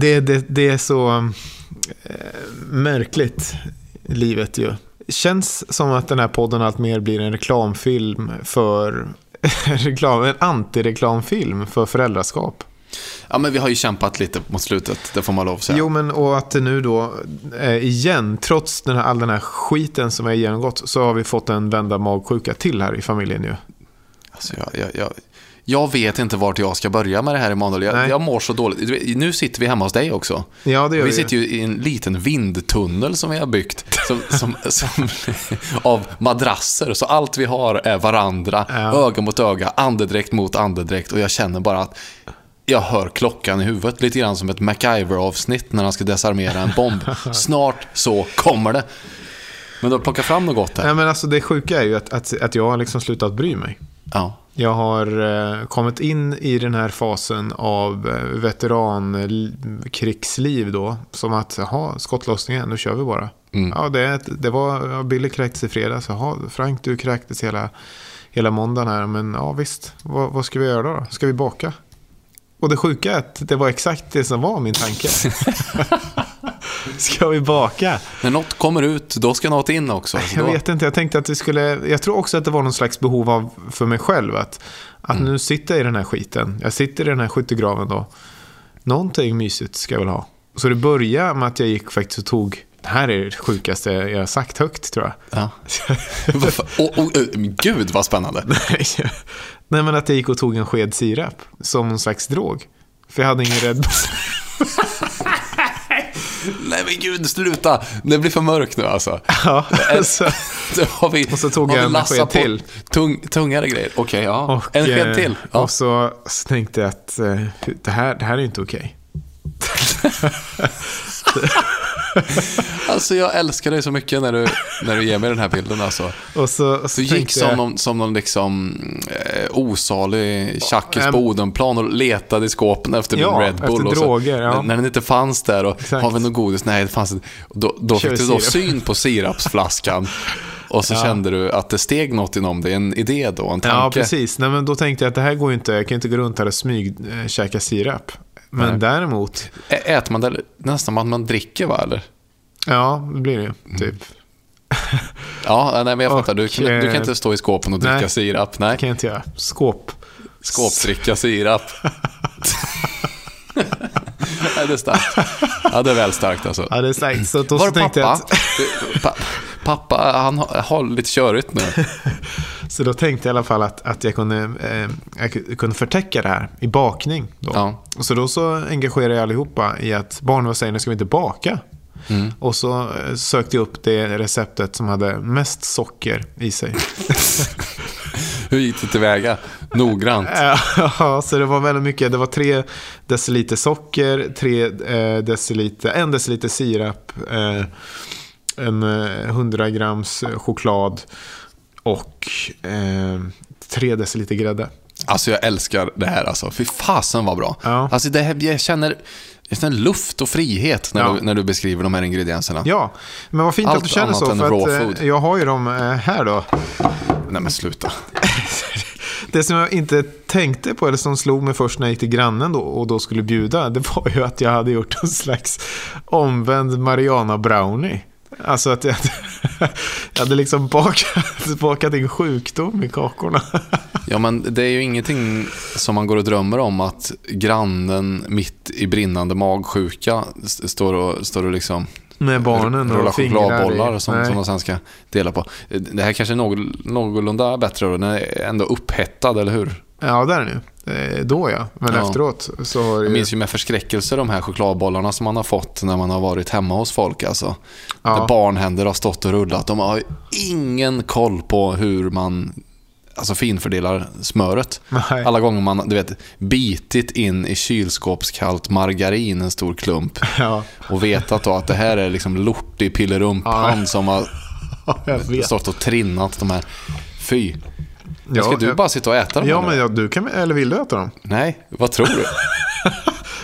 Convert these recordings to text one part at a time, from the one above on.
det, det, det är så eh, märkligt, livet ju. Känns som att den här podden allt mer blir en reklamfilm för reklam, en antireklamfilm för föräldraskap. Ja, men vi har ju kämpat lite mot slutet, det får man lov att säga. Jo, men och att det nu då, eh, igen, trots den här, all den här skiten som har genomgått, så har vi fått en vända magsjuka till här i familjen ju. Alltså, jag, jag, jag, jag vet inte vart jag ska börja med det här Emanuel. Jag, Nej. jag mår så dåligt. Nu sitter vi hemma hos dig också. Ja, det gör Vi vi. sitter ju i en liten vindtunnel som vi har byggt. Som, som, som, av madrasser. Så allt vi har är varandra. Ja. Öga mot öga, andedräkt mot andedräkt. Och jag känner bara att jag hör klockan i huvudet. Lite grann som ett MacGyver-avsnitt när han ska desarmera en bomb. Snart så kommer det. Men du har plockat fram något gott här. Nej, men alltså det sjuka är ju att, att, att jag har liksom slutat bry mig. Ja. Jag har eh, kommit in i den här fasen av eh, veterankrigsliv då. Som att, jaha, skottlossningen, nu kör vi bara. Mm. Ja, det, det var, Billy kräktes i fredags. Jaha, Frank, du kräktes hela, hela måndagen här. Men ja, visst, vad, vad ska vi göra då? Ska vi baka? Och det sjuka är att det var exakt det som var min tanke. ska vi baka? När något kommer ut, då ska något in också. Så Jag då, vet inte, jag tänkte att vi skulle... Jag tror också att det var någon slags behov av för mig själv. Att, att Mm. nu sitter jag i den här skiten. Jag sitter i den här skyttegraven då. Någonting mysigt ska jag väl ha. Så det började med att jag gick faktiskt och tog... Det här är det sjukaste jag har sagt högt tror jag. Ja. Åh, men Gud vad spännande. Nej, Nej, men att jag gick och tog en sked sirap. Som någon slags drog. För jag hade ingen Red Bull. Nej men gud, sluta. Det blir för mörkt nu alltså. Ja, så, Då har vi, Och så tog jag en sked till. Tung, tungare grejer. Okej, ja. och, en sked eh, till. Ja. Och så, så tänkte jag att eh, det, här, det här är inte okej. Alltså jag älskar dig så mycket när du, när du ger mig den här bilden alltså. Och så, och så Du gick som jag- någon, som någon liksom eh, osalig tjackis Ja, på Odenplan och letade i skåpen efter Ja, min Red Bull. efter och så, droger, ja. när, den inte fanns där och Exakt. har vi något godis? Nej, det fanns inte. Då, då fick du då syn på sirapsflaskan. Och så Ja. kände du att det steg något inom dig, en idé då, en tanke. Ja, precis. Nej, men då tänkte jag att det här går ju inte. Jag kan inte gå runt här och smyg äh, käka sirap. Men Nej. däremot, Ä- Äter man det nästan man, man dricker va, eller? Ja, det blir det. Mm. Typ. Ja, nej men jag fattar. Du, kan- du kan eh, inte stå i skåpen och dricka nej. sirap. Det Nej, kan jag inte göra. Skåp. skåpdricka sirap. nej, det är starkt. Ja, det är väl starkt alltså. Ja, det är starkt. Så då Var jag pappa? att, pa, pappa, han har, lite körigt nu. så då tänkte jag i alla fall att, att jag, kunde, eh, jag kunde förtäcka det här i bakning. Då. Ja. Så då så engagerade jag allihopa i att barn vad säger ni, ska vi inte baka? Mm. Och så eh, sökte jag upp det receptet som hade mest socker i sig. Hur gick det tillväga? Noggrant. Ja, så det var väldigt mycket. Det var tre deciliter socker, tre eh, deciliter, en deciliter sirap, eh, en eh, 100 grams choklad och tre deciliter grädde. Alltså jag älskar det här alltså. Fy fasen vad bra. Ja. Alltså det här, jag känner, jag känner luft och frihet när, Ja. du, när du beskriver de här ingredienserna. Ja, men vad fint Allt att du känner så. För att, eh, jag har ju dem eh, här då. Nej men sluta. Det som jag inte tänkte på, eller som slog mig först när jag gick till grannen då, och då skulle bjuda, det var ju att jag hade gjort en slags omvänd Mariana Brownie. Alltså att jag, jag hade liksom bakat, bakat in sjukdom i kakorna. Ja, men det är ju ingenting som man går och drömmer om att grannen mitt i brinnande magsjuka st- står och, står och liksom Med barnen och chokladbollar i. som, Nej. som de sen ska dela på. Det här kanske är någorlunda bättre då, den är ändå upphettad, eller hur? Ja, där är nu. Eh, Då ja. Men Ja. efteråt så har Jag minns ju med förskräckelse de här chokladbollarna som man har fått när man har varit hemma hos folk. Alltså. Ja. Där barnhänder har stått och rullat. De har ingen koll på hur man alltså finfördelar smöret. Nej. Alla gånger man du vet, bitit in i kylskåpskallt margarin en stor klump Ja, och vetat då att det här är liksom lortig pillerumpan Ja. som har stått och trinnat de här. Fy. Ja, Ska du jag- bara sitta och äta dem? Ja, men ja, du kan... Eller vill du äta dem? Nej, vad tror du?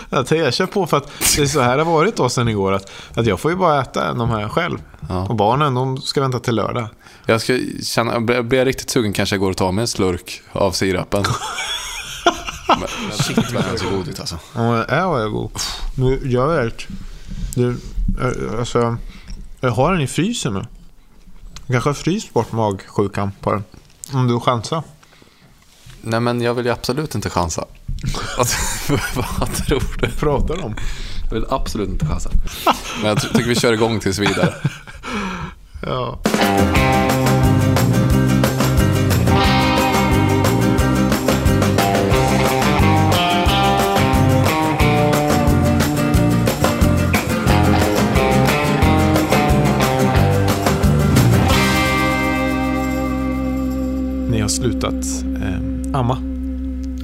Jag, jag kör på för att det är så här det har varit då sen igår. Att, att jag får ju bara äta de här själv. Ja. Och barnen, de ska vänta till lördag. Jag ska känna, blir jag riktigt sugen kanske jag går och tar mig en slurk av sirapen. Men shit vad den så god ut alltså. Ja, den är vad jag god. Nu, jag vet. Du, eh, alltså, jag har den i frysen nu. Jag kanske har fryst bort magsjukan på den. Om du chansar. Nej men jag vill ju absolut inte chansa. Alltså, vad tror du? Pratar om. Jag vill absolut inte chansa. Men jag tycker vi kör igång tills vidare. Ja. Slutat eh, amma.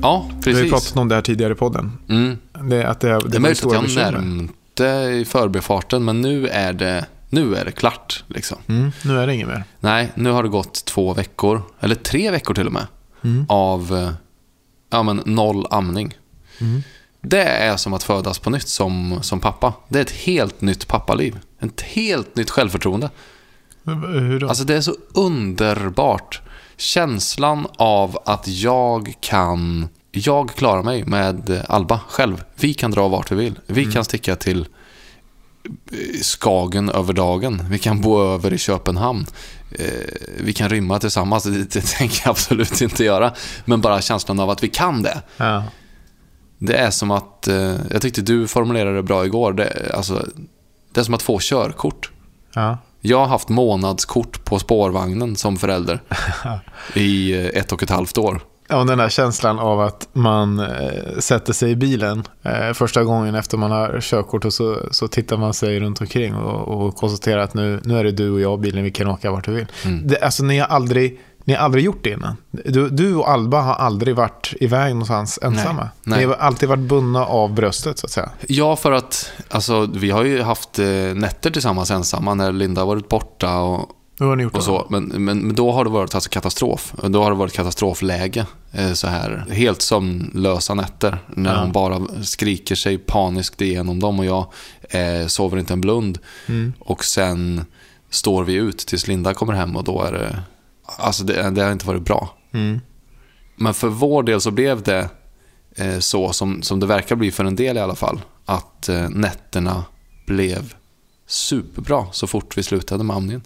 Ja, Vi har precis. pratat om det här tidigare i podden. Mm. Det, att det, det, Det är möjligt att jag bekymmer. nämnde i förbifarten, men nu är det, nu är det klart. Liksom. Mm, nu är det inget mer. Nej, nu har det gått två veckor, eller tre veckor till och med, Mm. av eh, ja, men noll amning. Mm. Det är som att födas på nytt som, som pappa. Det är ett helt nytt pappaliv. Ett helt nytt självförtroende. Hur då? Alltså det är så underbart. Känslan av att jag kan... Jag klarar mig med Alba själv. Vi kan dra vart vi vill. Vi kan sticka till eh, Skagen över dagen. Vi kan bo över i Köpenhamn. Eh, Vi kan rymma tillsammans. Det, det tänker jag absolut inte göra. Men bara känslan av att vi kan det. ja. Det är som att... eh, Jag tyckte du formulerade det bra igår. Det, alltså, det är som att få körkort. Ja. Jag har haft månadskort på spårvagnen som förälder i eh, ett och ett halvt år. Ja, och den där känslan av att man eh, sätter sig i bilen eh, första gången efter man har körkort och så, så tittar man sig runt omkring och, och konstaterar att nu, nu är det du och jag i bilen, vi kan åka vart vi vill. Mm. Det, alltså ni har, aldrig, ni har aldrig gjort det innan. Du, du och Alba har aldrig varit iväg någonstans ensamma. nej. Ni har alltid varit bundna av bröstet så att säga. Ja, för att alltså, vi har ju haft eh, nätter tillsammans ensamma när Linda har varit borta och, Hur har ni gjort och så. Men, men, men då har det varit alltså katastrof. Då har det varit katastrofläge. Eh, så här, helt som lösa nätter. När Ja. hon bara skriker sig paniskt igenom dem och jag eh, sover inte en blund. Mm. Och sen står vi ut tills Linda kommer hem och då är det... Alltså det, det har inte varit bra. Mm. Men för vår del så blev det eh, så som, som det verkar bli för en del i alla fall. Att eh, nätterna blev superbra så fort vi slutade med amningen.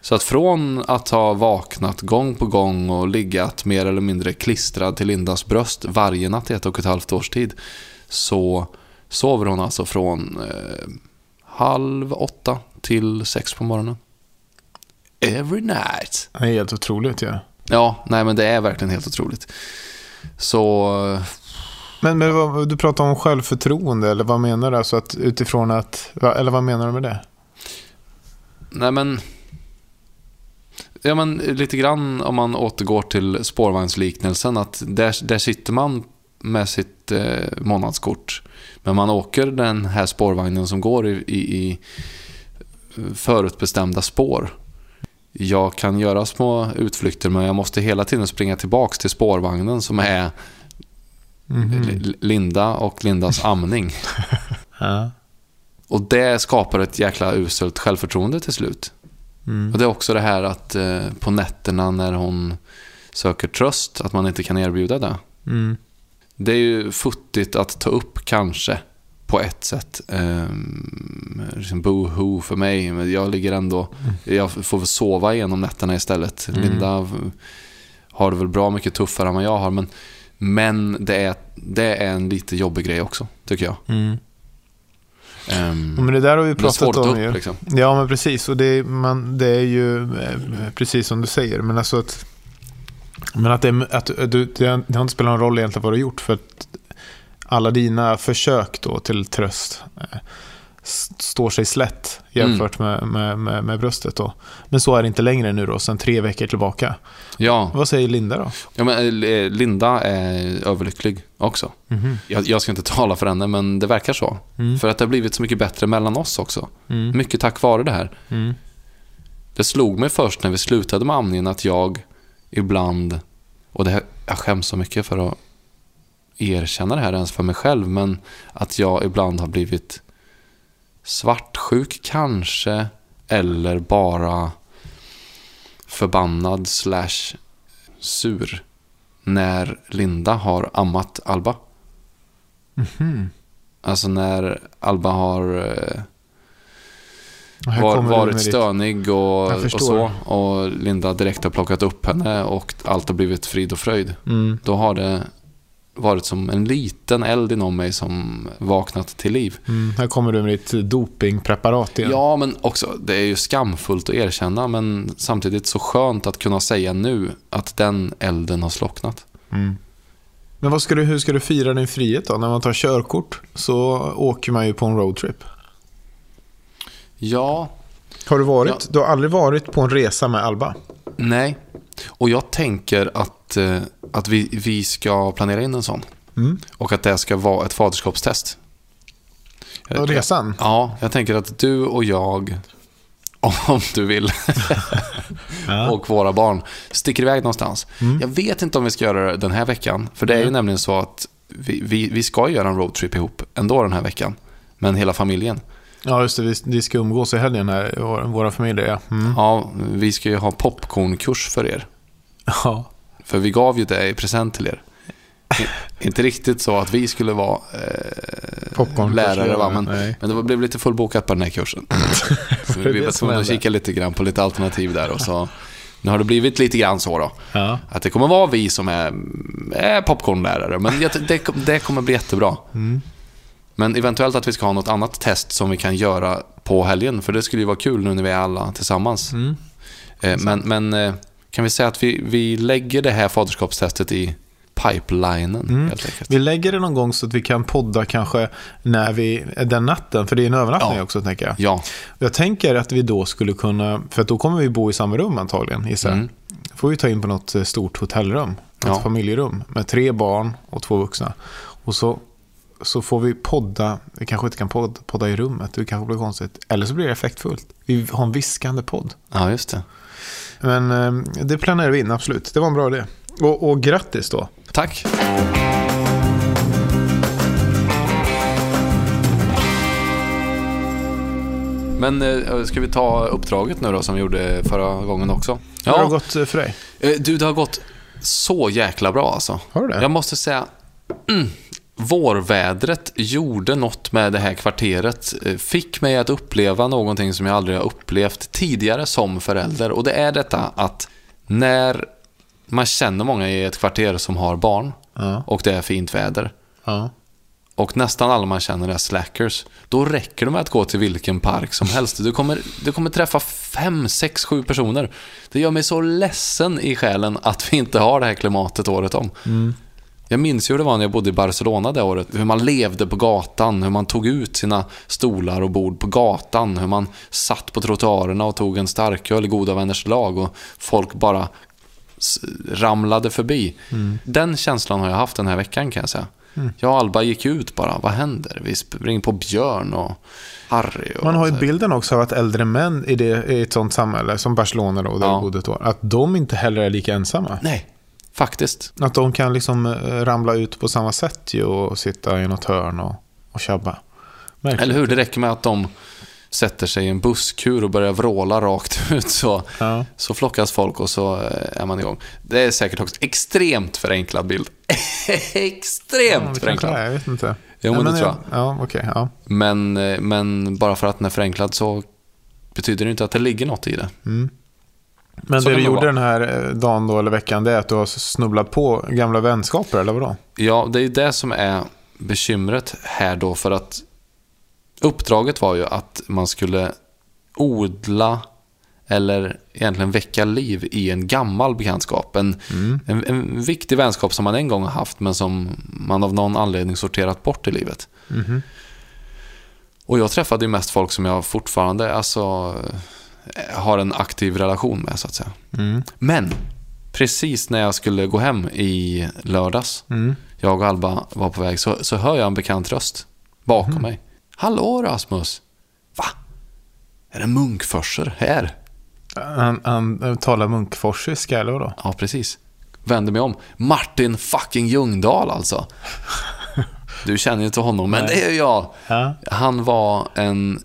Så att från att ha vaknat gång på gång och liggat mer eller mindre klistrad till Lindas bröst varje natt i ett och ett halvt års tid så sover hon alltså från eh, halv åtta till sex på morgonen. Every night. Det är helt otroligt ju. Ja. Ja, nej men det är verkligen helt otroligt. Så, Men, men vad, du pratar om självförtroende, eller vad menar du? Alltså att utifrån att, eller vad menar du med det? nej men... Ja men lite grann om man återgår till spårvagnsliknelsen att där, där sitter man med sitt eh, månadskort. Men man åker den här spårvagnen som går i, i, i förutbestämda spår. Jag kan göra små utflykter men jag måste hela tiden springa tillbaks till spårvagnen som är Mhm. L- Linda och Lindas amning. Ja. Och det skapar ett jäkla uselt självförtroende till slut. Mm. Och det är också det här att eh, på nätterna när hon söker tröst, att man inte kan erbjuda det. Mm. Det är ju futtigt att ta upp kanske på ett sätt. Ehm, liksom boo-hoo för mig, men jag ligger ändå... Jag får sova igenom nätterna istället. Mm. Linda har det väl bra mycket tuffare än vad jag har, men, men det, är, det är en lite jobbig grej också, tycker jag. Mm. Ehm, Men det där har vi pratat om ta ju. upp liksom. Ja, men precis. Och det, är- man, det är ju eh, precis som du säger. Men alltså att, men att, det, att du, det har inte spelat någon roll egentligen vad du har gjort. För att alla dina försök då till tröst eh, står sig slätt jämfört med, med, med, med bröstet. Då. Men så är det inte längre nu då, sedan tre veckor tillbaka. Ja, Vad säger Linda då? ja men, eh, Linda är överlycklig också. Jag, jag ska inte tala för henne, men det verkar så. Mm. För att det har blivit så mycket bättre mellan oss också. Mm. Mycket tack vare det här. Mm. Det slog mig först när vi slutade med amningen att jag ibland, och det här, jag skäms så mycket för att erkänna det här ens för mig själv, men att jag ibland har blivit svartsjuk kanske, eller bara förbannad slash sur. när Linda har ammat Alba. Alltså när Alba har eh, var, varit stönig och, och så. Och Linda direkt har plockat upp henne och allt har blivit frid och fröjd. Mm. Då har det varit som en liten eld inom mig som vaknat till liv. Mm. Här kommer du med ditt dopingpreparat igen. Ja, men också, det är ju skamfullt att erkänna, men samtidigt så skönt att kunna säga nu att den elden har slocknat. Mm. Men ska du, hur ska du fira din frihet då? När man tar körkort så åker man ju på en roadtrip. Ja, Har du varit? Ja. Du har aldrig varit på en resa med Alba? nej. Och jag tänker att, eh, att vi, vi ska planera in en sån. Mm. Och att det ska vara ett faderskapstest. Och resan? Ja, jag tänker att du och jag, om du vill, Ja. och våra barn sticker iväg någonstans. Mm. Jag vet inte om vi ska göra det den här veckan. För det är ju nämligen så att vi, vi, vi ska göra en roadtrip ihop ändå den här veckan. Men hela familjen. Ja, just det. Vi, vi ska umgås i helgen här, våra, våra familjer. Ja. Mm. Ja, vi ska ju ha popcornkurs för er. ja. För vi gav ju det i present till er. Inte riktigt så att vi skulle vara eh, lärare, va? Men, nej. men det blev lite fullbokat på den här kursen. så vi var tvungna att kika lite grann på lite alternativ där. Och så, nu har det blivit lite grann så då. Ja. Att det kommer vara vi som är, är popcornlärare. Men det, det kommer bli jättebra. Mm. Men eventuellt att vi ska ha något annat test som vi kan göra på helgen. För det skulle ju vara kul nu när vi är alla tillsammans. Mm. Eh, Men, men eh, kan vi säga att vi, vi lägger det här faderskapstestet i pipelinen Mm. Vi lägger det någon gång så att vi kan podda kanske när vi, den natten. För det är en övernattning Ja. också tänker jag. Ja, Jag tänker att vi då skulle kunna, för då kommer vi bo i samma rum antagligen gissar. Mm. får vi ta in på något eh, stort hotellrum. Ett Ja. familjerum med tre barn och två vuxna. Och så, så får vi podda, vi kanske inte kan podda, podda i rummet, det kanske blir konstigt. Eller så blir det effektfullt. Vi har en viskande podd. ja just det. Men eh, det planerar vi in, absolut. Det var en bra idé. Och, och grattis då. Tack. Men eh, ska vi ta uppdraget nu då som vi gjorde förra gången också? Hur har det Ja, gått för dig? eh, du det har gått så jäkla bra alltså. Har du det? Jag måste säga, mm, vårvädret gjorde något med det här kvarteret. Eh, Fick mig att uppleva någonting som jag aldrig har upplevt tidigare som förälder. Och det är detta att när man känner många i ett kvarter som har barn Ja. och det är fint väder Ja. och nästan alla man känner är slackers, då räcker det med att gå till vilken park som helst. Du kommer, du kommer träffa fem, sex, sju personer. Det gör mig så ledsen i själen att vi inte har det här klimatet året om. Jag minns ju hur det var när jag bodde i Barcelona det året. Hur man levde på gatan, hur man tog ut sina stolar och bord på gatan. Hur man satt på trottoarerna och tog en starköl i goda vänners lag och folk bara ramlade förbi. Den känslan har jag haft den här veckan kan jag säga. Jag och Alba gick ut bara, vad händer? Vi springer på Björn och Harry. Och Man har ju bilden också av att äldre män i, det, i ett sånt samhälle, som Barcelona då, där Ja. bodde ett år, att de inte heller är lika ensamma. Nej, faktiskt. Att de kan liksom eh, ramla ut på samma sätt ju och sitta i något hörn och, och tjabba. Märkligt. Eller hur? Det räcker med att de sätter sig i en busskur och börjar vråla rakt ut så, Ja. så flockas folk och så eh, är man igång. Det är säkert också extremt förenklad bild. Ja, extremt kanske förenklad. är, jag vet inte. Jo, men det tror jag. Ja, okej. ja. Men, eh, men bara för att den är förenklad så betyder det inte att det ligger något i det. Men Så det du gjorde vara. den här eh, dagen då, eller veckan, det är att du har snubblat på gamla vänskaper, eller vadå? Ja, det är ju det som är bekymret här då för att uppdraget var ju att man skulle odla eller egentligen väcka liv i en gammal bekantskap. En, en, en viktig vänskap som man en gång har haft men som man av någon anledning sorterat bort i livet. Och jag träffade ju mest folk som jag fortfarande alltså, har en aktiv relation med så att säga. Mm. Men precis när jag skulle gå hem i lördags, Mm. jag och Alba var på väg, så, så hör jag en bekant röst bakom Mhm. mig. Hallå Rasmus! Va? Är det Munkforser här? Han, han talar munkforsiska, eller vadå? Ja, precis. Vänder mig om. Martin fucking Ljungdahl alltså. Du känner ju inte honom, men Nej. det är jag. Ja. Han var en,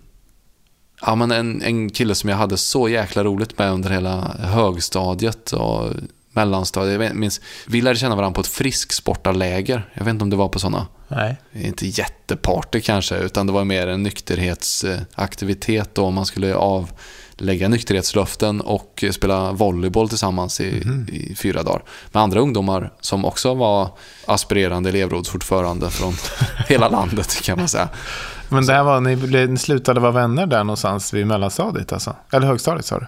ja, men en, en kille som jag hade så jäkla roligt med under hela högstadiet och mellanstadiet. Jag minns, vi lärde känna varandra på ett frisksportarläger. Jag vet inte om det var på sådana. Nej. Inte jätteparty kanske, utan det var mer en nykterhetsaktivitet då. Man skulle avlägga nykterhetslöften och spela volleyboll tillsammans i, i fyra dagar. Med andra ungdomar som också var aspirerande elevrådsordförande från hela landet kan man säga. Men det här var, ni, blev- ni slutade vara vänner där någonstans vid mellanstadiet alltså? Eller högstadiet sa du?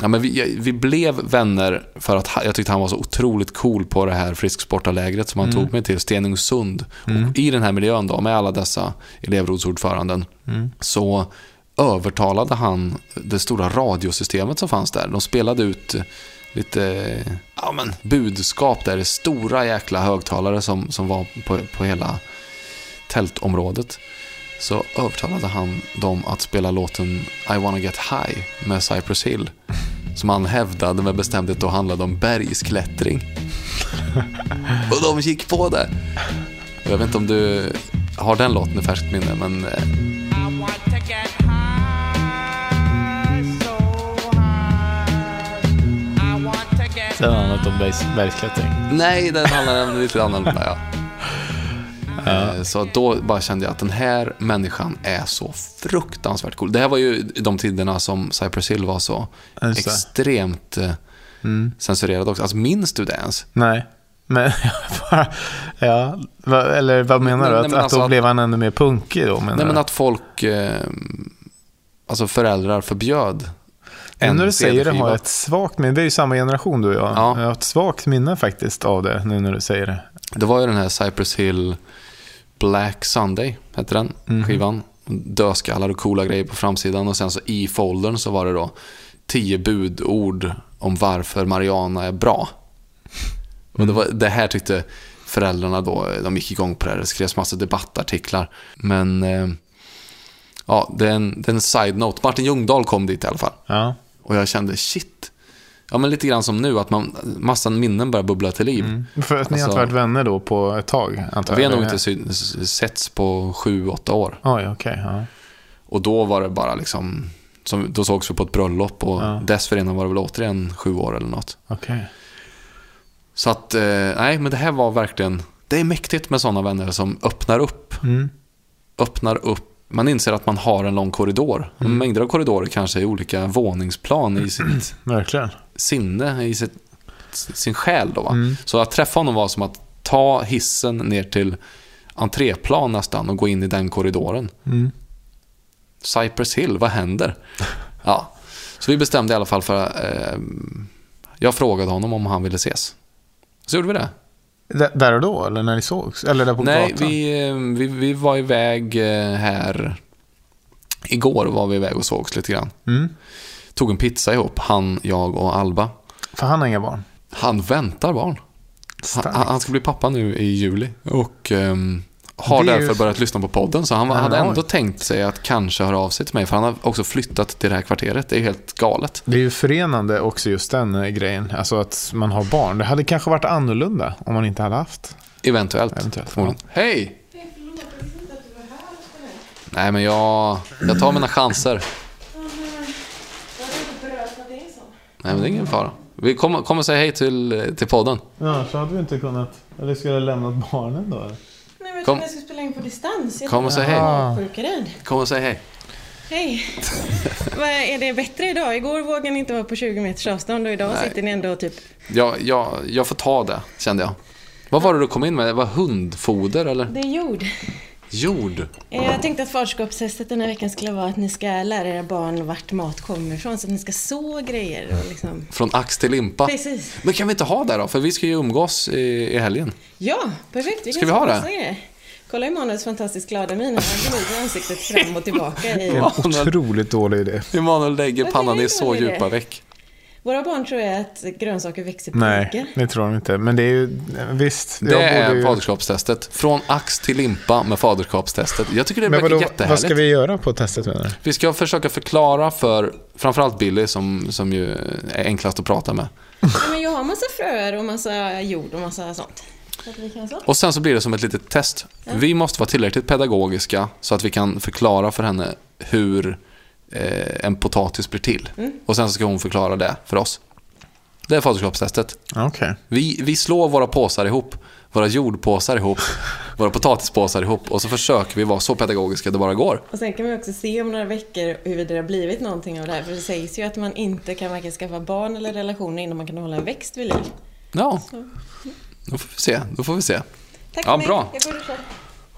Ja, men vi, vi blev vänner för att jag tyckte han var så otroligt cool på det här frisksportarlägret som han tog mig till, Stenungsund. Och I den här miljön då, med alla dessa elevrådsordföranden, så övertalade han det stora radiosystemet som fanns där. De spelade ut lite ja, men, budskap där, stora jäkla högtalare som, som var på, på hela tältområdet så övertalade han dem att spela låten I wanna get high med Cypress Hill. Som han hävdade med bestämdhet då handlade om bergsklättring. Och de gick på det. Jag vet inte om du har den låten i färskt minne, men Det handlar om bergs- bergsklättring. nej, den handlar om lite annorlunda. Ja. Eh, Så då bara kände jag att den här människan är så fruktansvärt cool. Det här var ju de tiderna som Cypress Hill var så det. extremt eh, censurerad också. Alltså minns du det ens? Nej. Men ja, eller vad menar Nej, du? nej, Att, men att alltså då att- blev han ännu mer punkig då? Menar Nej men att folk, eh, alltså föräldrar förbjöd Nu en när du säger det har jag ett svagt minne. Vi är ju samma generation du och jag. Ja. Jag har ett svagt minne faktiskt av det nu när du säger det. Det var ju den här Cypress Hill Black Sunday, hette den Mhm. skivan. Dödskallar och coola grejer på framsidan och sen så i foldern så var det då tio budord om varför Mariana är bra. Och det, var, det här tyckte föräldrarna då, de gick igång på det här, det skrevs massa debattartiklar. Men eh, ja, det är, en, det är en side-note. Martin Ljungdahl kom dit i alla fall. Ja. Och jag kände shit. Ja men lite grann som nu, att man, massan minnen börjar bubbla till liv. För att ni har Alltså- inte varit vänner då på ett tag, antar Vi har jag? nog inte setts på sju, åtta år. Oj, okej. ja. Och då var det bara liksom, som, då sågs vi på ett bröllop och Ja. dessförinnan var det väl återigen sju år eller något. Okej. Så att, eh, nej men det här var verkligen, det är mäktigt med sådana vänner som öppnar upp. Mm. Öppnar upp, man inser att man har en lång korridor. Mm. Mängder av korridorer kanske i olika våningsplan i sitt Verkligen. sinne, i sitt, sin själ då. Mm. Så att träffa honom var som att ta hissen ner till entréplan nästan och gå in i den korridoren. Mm. Cypress Hill, vad händer? Ja, så vi bestämde i alla fall för eh, Jag frågade honom om han ville ses. Så gjorde vi det. Där och då, eller när ni sågs? Eller där på Nej, gatan? vi, eh, vi, vi var iväg eh, här Igår var vi iväg och sågs lite grann. Mm. Tog en pizza ihop, han, jag och Alba. För han har inga barn. Han väntar barn. Han, han ska bli pappa nu i juli. Och ehm, har är ju- därför börjat lyssna på podden. Så han Ja, hade ändå oj. tänkt sig att kanske höra av sig till mig. För han har också flyttat till det här kvarteret. Det är helt galet. Det är ju förenande också just den eh, grejen. Alltså att man har barn. Det hade kanske varit annorlunda om man inte hade haft. Eventuellt. Eventuellt, Förmodligen. Hej! Nej, men jag, jag tar mina chanser. Nej, men det är ingen fara. Vi kommer, kommer säga hej till, till podden. Ja, så hade vi inte kunnat... Eller skulle jag lämnat barnen då? Kom. jag skulle spela in på distans. Jag Kom och säg hej. Kom och säg hej. Hej. Vad är det bättre idag? Igår vågade ni inte vara på 20 meters avstånd och idag Nej. sitter ni ändå typ... Jag, jag, jag får ta det, kände jag. Vad var det du kom in med? Det var hundfoder eller? Det är jord. Jord? Eh, Jag tänkte att faderskapstestet den här veckan skulle vara att ni ska lära era barn vart mat kommer ifrån. Så att ni ska så grejer och liksom... Från ax till limpa? Precis. Men kan vi inte ha det då? För vi ska ju umgås i, i helgen. Ja, perfekt. Vi Ska vi ha det? grejer. Kolla Emanuels fantastiskt glada min. Han glider ansiktet fram och tillbaka i... En otroligt dålig idé. Emanuel lägger Varför pannan är i det så djupa veck. Våra barn tror jag att grönsaker växer på Nej, det tror de inte. Men det är ju... Visst. Det jag är borde ju- faderskapstestet. Från ax till limpa med faderskapstestet. Jag tycker det Men verkar vadå, jättehärligt. vad ska vi göra på testet menar du? Vi ska försöka förklara för framförallt Billy som, som ju är enklast att prata med. Ja, men jag har massa fröer och massa jord och massa sånt. Och sen så blir det som ett litet test. Vi måste vara tillräckligt pedagogiska så att vi kan förklara för henne hur eh, en potatis blir till. Och sen så ska hon förklara det för oss. Det är faderskapstestet. Okej. Vi, vi slår våra påsar ihop, våra jordpåsar ihop, våra potatispåsar ihop och så försöker vi vara så pedagogiska det bara går. Och sen kan vi också se om några veckor huruvida det har blivit någonting av det här. För det sägs ju att man inte kan varken skaffa barn eller relationer innan man kan hålla en växt vid liv. Ja, Så, då får vi se. Då får vi se. tack Ja, bra. Jag duscha.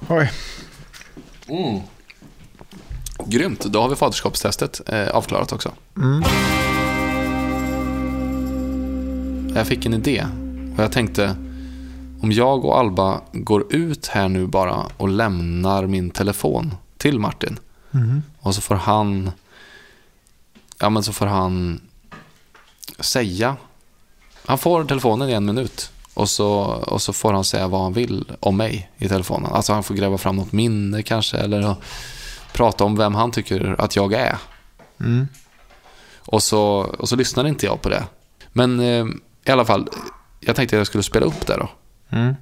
Oj. Grymt, då har vi faderskapstestet eh, avklarat också. Jag fick en idé och jag tänkte om jag och Alba går ut här nu bara och lämnar min telefon till Martin och så får han ja men så får han säga han får telefonen i en minut och så, och så får han säga vad han vill om mig i telefonen. Alltså han får gräva fram något minne kanske eller prata om vem han tycker att jag är. Och, så, och så lyssnade inte jag på det. Men eh, i alla fall, jag tänkte att jag skulle spela upp det då. Mm.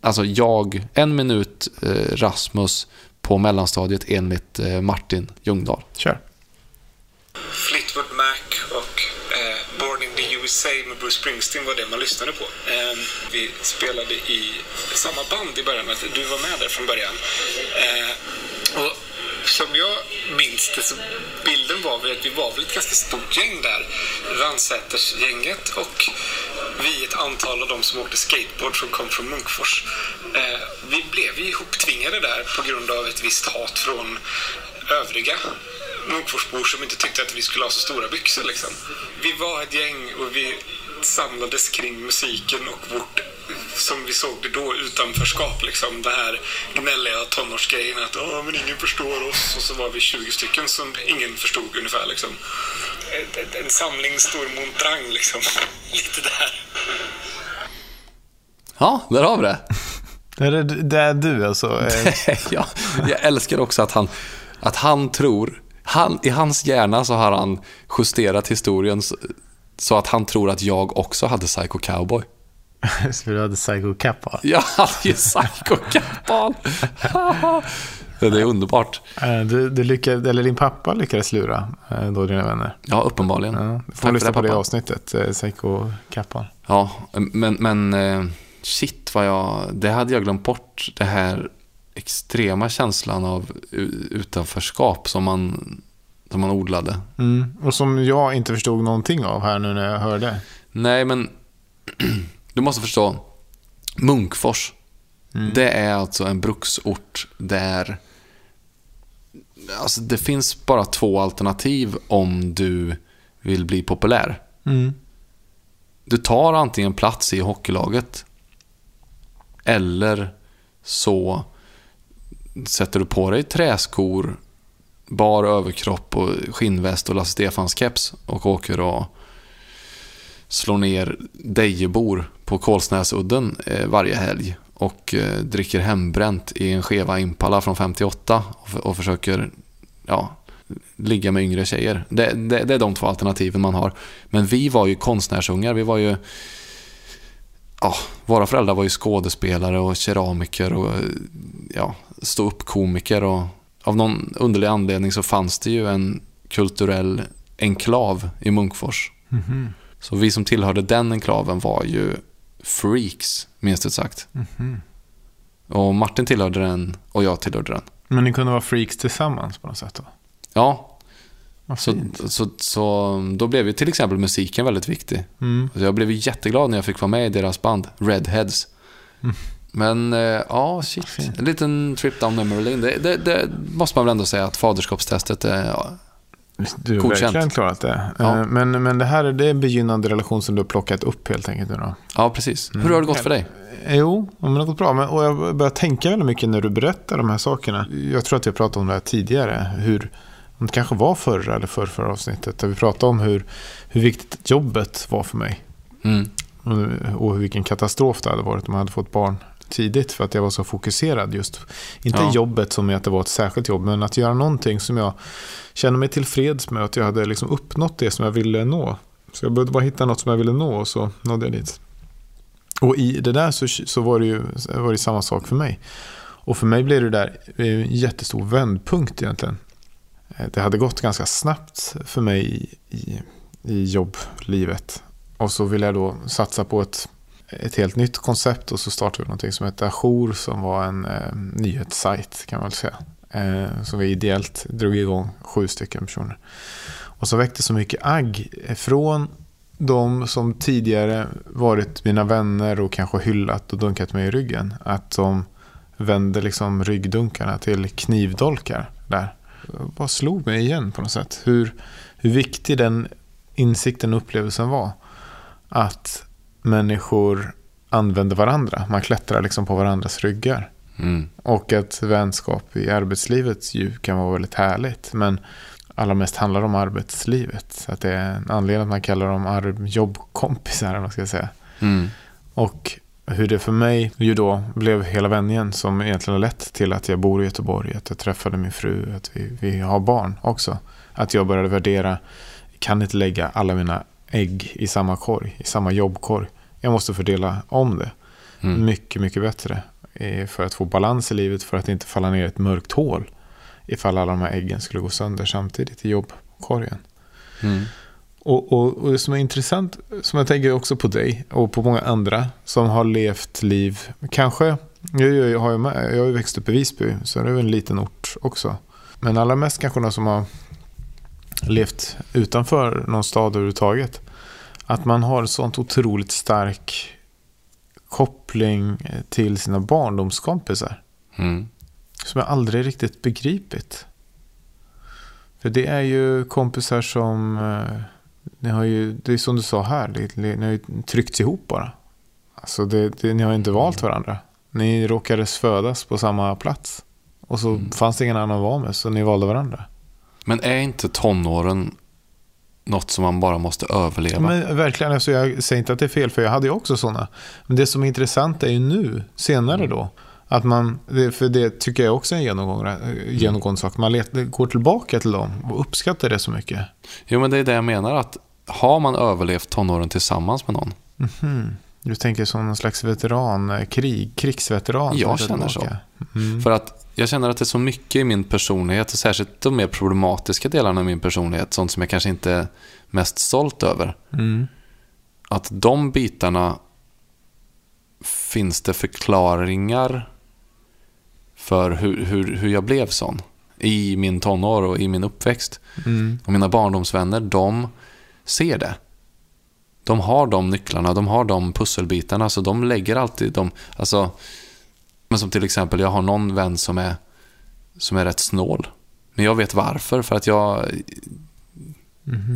Alltså jag, en minut eh, Rasmus på mellanstadiet enligt eh, Martin Ljungdahl. Kör. Fleetwood Mac We Say med Bruce Springsteen var det man lyssnade på. Eh, vi spelade i samma band i början, du var med där från början. Eh, och som jag minns det så bilden var väl att vi var väl ett ganska stort gäng där. Ransätersgänget och vi ett antal av de som åkte skateboard som kom från Munkfors. Eh, vi blev ju ihoptvingade där på grund av ett visst hat från övriga Munkforsbor som inte tyckte att vi skulle ha så stora byxor liksom. Vi var ett gäng och vi samlades kring musiken och vårt, som vi såg det då, utanförskap liksom. Det här gnälliga tonårsgrejen att Åh, men ingen förstår oss och så var vi 20 stycken som ingen förstod ungefär liksom. En, en, samling stor montrang liksom. Lite där. Ja, där har vi det. Är det, det är du alltså? Ja, jag älskar också att han, att han tror, han, i hans hjärna så har han justerat historien så, så att han tror att jag också hade Psycho Cowboy. Så du hade Psycho Kappa? Jag hade ju Psycho Cowboy. det är underbart. Eh, Du, du lyckades, eller din pappa lyckades lura eh, då dina vänner. Ja, uppenbarligen. Ja, du Tack får för lyssna på det avsnittet, eh, Psycho Kappan. Ja, men, men shit vad jag, det hade jag glömt bort. Det här extrema känslan av utanförskap som man, som man odlade. Mm. Och som jag inte förstod någonting av här nu när jag hörde. Nej, men du måste förstå. Munkfors. Det är alltså en bruksort där alltså det finns bara två alternativ om du vill bli populär. Mm. Du tar antingen plats i hockeylaget eller så sätter du på dig träskor, bar överkropp och skinnväst och Lasse Stefans keps och åker och slår ner Dejebor på Kolsnäsudden eh, varje helg och eh, dricker hembränt i en skeva Impala från 58 och, och försöker ja, ligga med yngre tjejer. Det, det, det är de två alternativen man har. Men vi var ju konstnärsungar. Vi var ju... Ja, våra föräldrar var ju skådespelare och keramiker och ja, stå upp komiker och av någon underlig anledning så fanns det ju en kulturell enklav i Munkfors. Så vi som tillhörde den enklaven var ju freaks, minst ut sagt. Och Martin tillhörde den och jag tillhörde den. Men ni kunde vara freaks tillsammans på något sätt då? Ja, så, så, så då blev ju till exempel musiken väldigt viktig. Mm. Jag blev ju jätteglad när jag fick vara med i deras band, Redheads. Men eh, ja, shit. Fint. En liten trip down memory lane. Det, det, det måste man väl ändå säga att faderskapstestet är... Ja, Du har Godkänt. verkligen klarat det. Ja. Eh, Men, men det här är det är en begynnande relation som du har plockat upp helt enkelt nu då? ja precis. Hur har det gått för dig? Eh, Jo, men det har gått bra. Men, och jag börjar tänka väldigt mycket när du berättar de här sakerna. Jag tror att jag pratade om det här tidigare. Hur, om det kanske var förra eller förra, förra avsnittet. Där vi pratade om hur, hur viktigt jobbet var för mig. Mm. Och, och vilken katastrof det hade varit om jag hade fått barn tidigt. För att jag var så fokuserad just. Inte Ja. jobbet som är att det var ett särskilt jobb. Men att göra någonting som jag kände mig tillfreds med. Att jag hade liksom uppnått det som jag ville nå. Så jag behövde bara hitta något som jag ville nå och så nådde jag dit. Och i det där så, så var det ju var det samma sak för mig. Och för mig blev det där en jättestor vändpunkt egentligen. Eh, Det hade gått ganska snabbt för mig i, i, i jobblivet. Och så ville jag då satsa på ett, ett helt nytt koncept och så startade vi någonting som hette Ajour som var en eh, nyhetssajt kan man väl säga. Eh, som vi ideellt drog igång sju stycken personer. Och så väckte så mycket agg från de som tidigare varit mina vänner och kanske hyllat och dunkat mig i ryggen. Att de vände liksom ryggdunkarna till knivdolkar där. Det bara slog mig igen på något sätt. Hur, hur viktig den insikten och upplevelsen var. Att människor använder varandra. Man klättrar liksom på varandras ryggar. Mm. Och att vänskap i arbetslivet ju kan vara väldigt härligt. Men allra mest handlar om arbetslivet. Så att det är en anledning att man kallar dem ar- jobbkompisar. man ska säga. Mm. Och hur det för mig ju då blev hela vändningen som egentligen har lett till att jag bor i Göteborg, att jag träffade min fru, att vi, vi har barn också. Att jag började värdera, kan inte lägga alla mina ägg i samma korg, i samma jobbkorg. Jag måste fördela om det Mm. mycket, mycket bättre. eh, För att få balans i livet, för att inte falla ner i ett mörkt hål. Ifall alla de här äggen skulle gå sönder samtidigt i jobbkorgen. Mm. Och, och, och det som är intressant, som jag tänker också på dig och på många andra som har levt liv, kanske, jag, jag, har, ju med, jag har ju växt upp i Visby, så det är ju en liten ort också. Men allra mest kanske de som har levt utanför någon stad överhuvudtaget. Att man har en sånt otroligt stark koppling till sina barndomskompisar. Mm. Som jag aldrig riktigt begripit. För det är ju kompisar som... eh, Ni har ju, det är som du sa här, ni har ju tryckts ihop bara. Alltså det, det, ni har inte valt varandra. Ni råkades födas på samma plats. Och så fanns det ingen annan att vara med, så ni valde varandra. Men är inte tonåren något som man bara måste överleva? Men verkligen, alltså jag säger inte att det är fel, för jag hade ju också sådana. Men det som är intressant är ju nu, senare då, att man, för det tycker jag också är en genomgående, genomgående sak, man går tillbaka till dem och uppskattar det så mycket. Jo, men det är det jag menar. att Har man överlevt tonåren tillsammans med någon? Mhm. Du tänker som någon slags veteran, eh, krig, krigsveteran? Jag känner så. tillbaka. Mm. För att jag känner att det är så mycket i min personlighet, och särskilt de mer problematiska delarna av min personlighet, sånt som jag kanske inte är mest stolt över. Mm. Att de bitarna finns det förklaringar för hur, hur, hur jag blev sån i min tonår och i min uppväxt. Mm. Och mina barndomsvänner, de ser det. De har de nycklarna, de har de pusselbitarna, så de lägger alltid de, alltså, men som till exempel, jag har någon vän som är, som är rätt snål. Men jag vet varför, för att jag,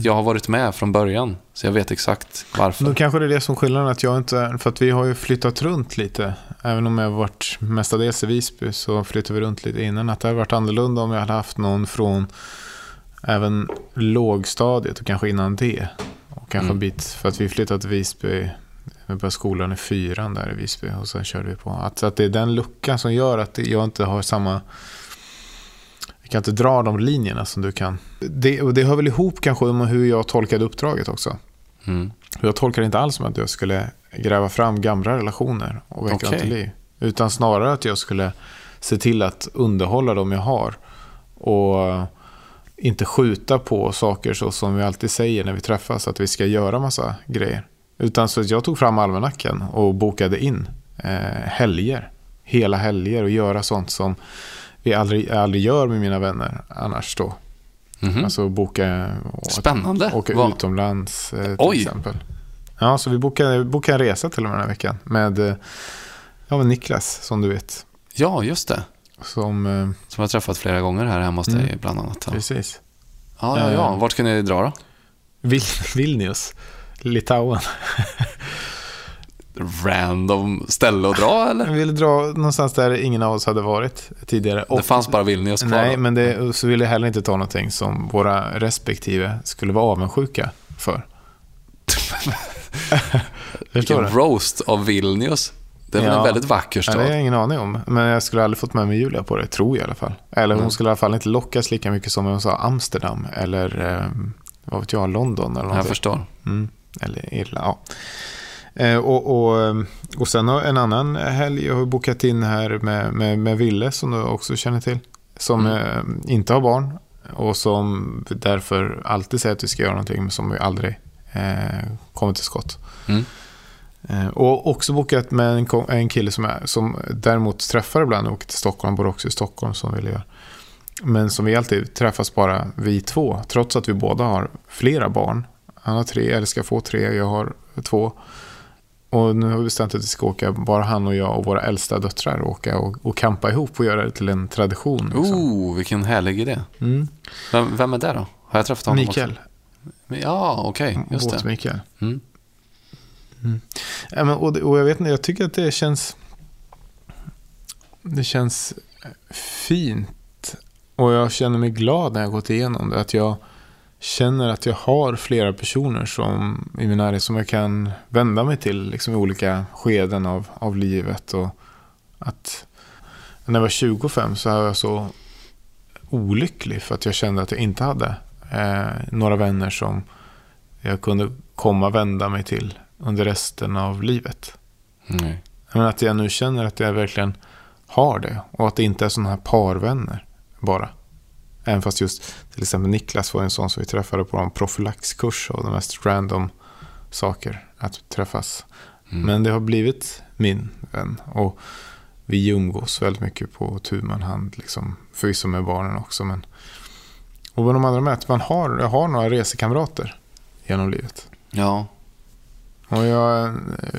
jag har varit med från början, så jag vet exakt varför. Då kanske det är det som skiljer att jag inte, för att vi har ju flyttat runt lite. Även om jag har varit mestadels i Visby så flyttade vi runt lite innan. Att det hade varit annorlunda om jag hade haft någon från även lågstadiet och kanske innan det. Och kanske en Mm. bit, för att vi flyttade till Visby, vi började skolan i fyran där i Visby och sen körde vi på. Att, att det är den luckan som gör att jag inte har samma jag kan inte dra de linjerna som du kan. Det, och det hör väl ihop kanske med hur jag tolkade uppdraget också. Mm. Jag tolkar det inte alls som att jag skulle gräva fram gamla relationer och väcka dem Okej. till liv. Utan snarare att jag skulle se till att underhålla dem jag har. Och inte skjuta på saker så som vi alltid säger när vi träffas. Att vi ska göra massa grejer. Utan så att jag tog fram almanackan och bokade in eh, helger. Hela helger och göra sånt som vi aldrig, aldrig gör med mina vänner annars då. Mhm. Alltså boka och Spännande. åka Vad- utomlands eh, till Oj. exempel. Ja, så vi bokade, bokade en resa till och med den här veckan med, eh, ja, med Niklas, som du vet. Ja, just det. Som, eh, Som jag har träffat flera gånger här hemma hos dig Mm. bland annat. Ja, precis. ja, ja. ja. Eh. Vart ska ni dra då? Vil, Vilnius, Litauen. Random ställe att dra eller? Vi ville dra någonstans där ingen av oss hade varit tidigare. Och, det fanns bara Vilnius kvar. nej, men det, så ville jag heller inte ta någonting som våra respektive skulle vara avundsjuka för. Vilken roast av Vilnius. Det är väl Ja. en väldigt vacker Ja, stad? det har jag ingen aning om. Men jag skulle aldrig fått med mig Julia på det, tror jag i alla fall. Eller hon Mm. skulle i alla fall inte lockas lika mycket som om hon sa Amsterdam eller eh, vad vet jag, London eller jag någonting. förstår. Mm. Eller Irland, ja. Eh, och, och, eh, och sen har en annan helg jag har bokat in här med, med, med Ville som du också känner till. Som Mm. eh, inte har barn och som därför alltid säger att vi ska göra någonting men som vi aldrig eh, kommit till skott. Mm. Eh, och också bokat med en, kille som, är, som däremot träffar ibland och åker till Stockholm, bor också i Stockholm som vill göra. Men som vi alltid träffas bara vi två, trots att vi båda har flera barn. Han har tre, eller ska få tre, jag har två. Och nu har vi bestämt att vi ska åka, bara han och jag och våra äldsta döttrar, åka och, och campa ihop och göra det till en tradition. Liksom. Oh, vilken härlig idé. Mm. Vem, vem är det då? Har jag träffat honom Mikael, också? Ja, okej. just det. Båt-Mikael. Mm. Ja, men, och, och jag vet inte, jag tycker att det känns... Det känns fint. Och jag känner mig glad när jag gått igenom det. Att jag känner att jag har flera personer som, i min närhet som jag kan vända mig till liksom, i olika skeden av, av livet. Och att när jag var 25 så var jag så olycklig för att jag kände att jag inte hade eh, några vänner som jag kunde komma och vända mig till under resten av livet. Nej. Men att jag nu känner att jag verkligen har det och att det inte är sådana här parvänner bara. Även fast just till exempel Niklas var en sån som vi träffade på en profylaxkurs och de mest random saker att träffas. Mm. Men det har blivit min vän och vi umgås väldigt mycket på tu man hand, liksom, förvisso med barnen också. Men... Och vad de andra med att man har, jag har några resekamrater genom livet. Ja. Och jag eh,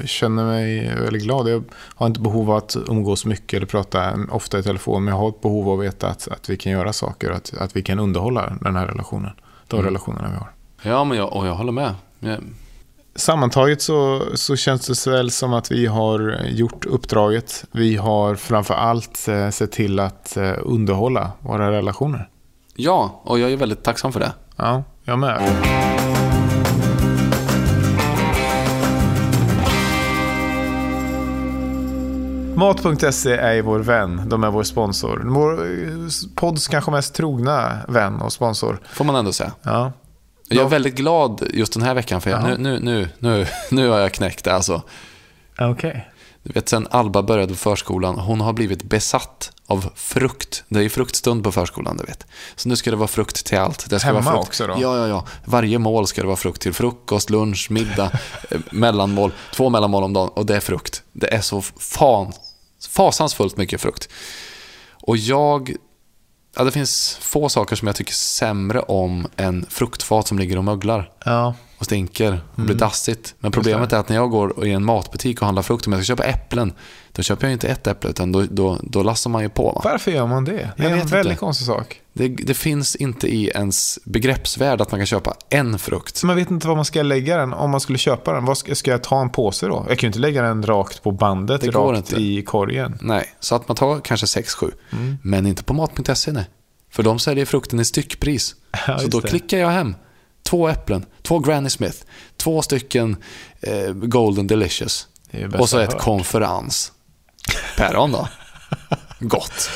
känner mig väldigt glad. Jag har inte behov av att umgås mycket eller prata ofta i telefon. Men jag har ett behov av att veta att, att vi kan göra saker. Att, att vi kan underhålla den här relationen. De Mm. relationerna vi har. Ja, men jag, och jag håller med. Jag, Sammantaget så, så känns det väl som att vi har gjort uppdraget. Vi har framför allt eh, sett till att eh, underhålla våra relationer. ja, och jag är väldigt tacksam för det. Ja, jag med. Mat.se är vår vän. De är vår sponsor. Vår eh, podds kanske mest trogna vän och sponsor. Får man ändå säga. Ja. Jag är väldigt glad just den här veckan för jag, nu, nu, nu, nu, nu har jag knäckt det alltså. Okej. Du vet, sen Alba började på förskolan, hon har blivit besatt av frukt. Det är ju fruktstund på förskolan, du vet. Så nu ska det vara frukt till allt. Det ska Hemma vara frukt. också då? Ja, ja, ja. Varje mål ska det vara frukt till. Frukost, lunch, middag, eh, mellanmål. Två mellanmål om dagen och det är frukt. Det är så fan, fasansfullt mycket frukt. Och jag... Ja, det finns få saker som jag tycker sämre om än fruktfat som ligger och möglar Ja och stinker och blir dassigt. Men problemet är att när jag går i en matbutik och handlar frukt, om jag ska köpa äpplen, då köper jag inte ett äpple, utan då, då, då lassar man ju på. Va? Varför gör man det? Det Jag är en väldigt inte. konstig sak. Det, det finns inte i ens begreppsvärld att man kan köpa en frukt. Man vet inte var man ska lägga den om man skulle köpa den. Vad ska, ska jag ta en påse då? Jag kan ju inte lägga den rakt på bandet, Det rakt inte. i korgen. Nej, så att man tar kanske 6-7. Mm. Men inte på mat.se nej. För de säljer frukten i styckpris. Ja, så då det. klickar jag hem. Två äpplen, två Granny Smith, två stycken eh, Golden Delicious. Och så ett konferens. Päron då? Gott.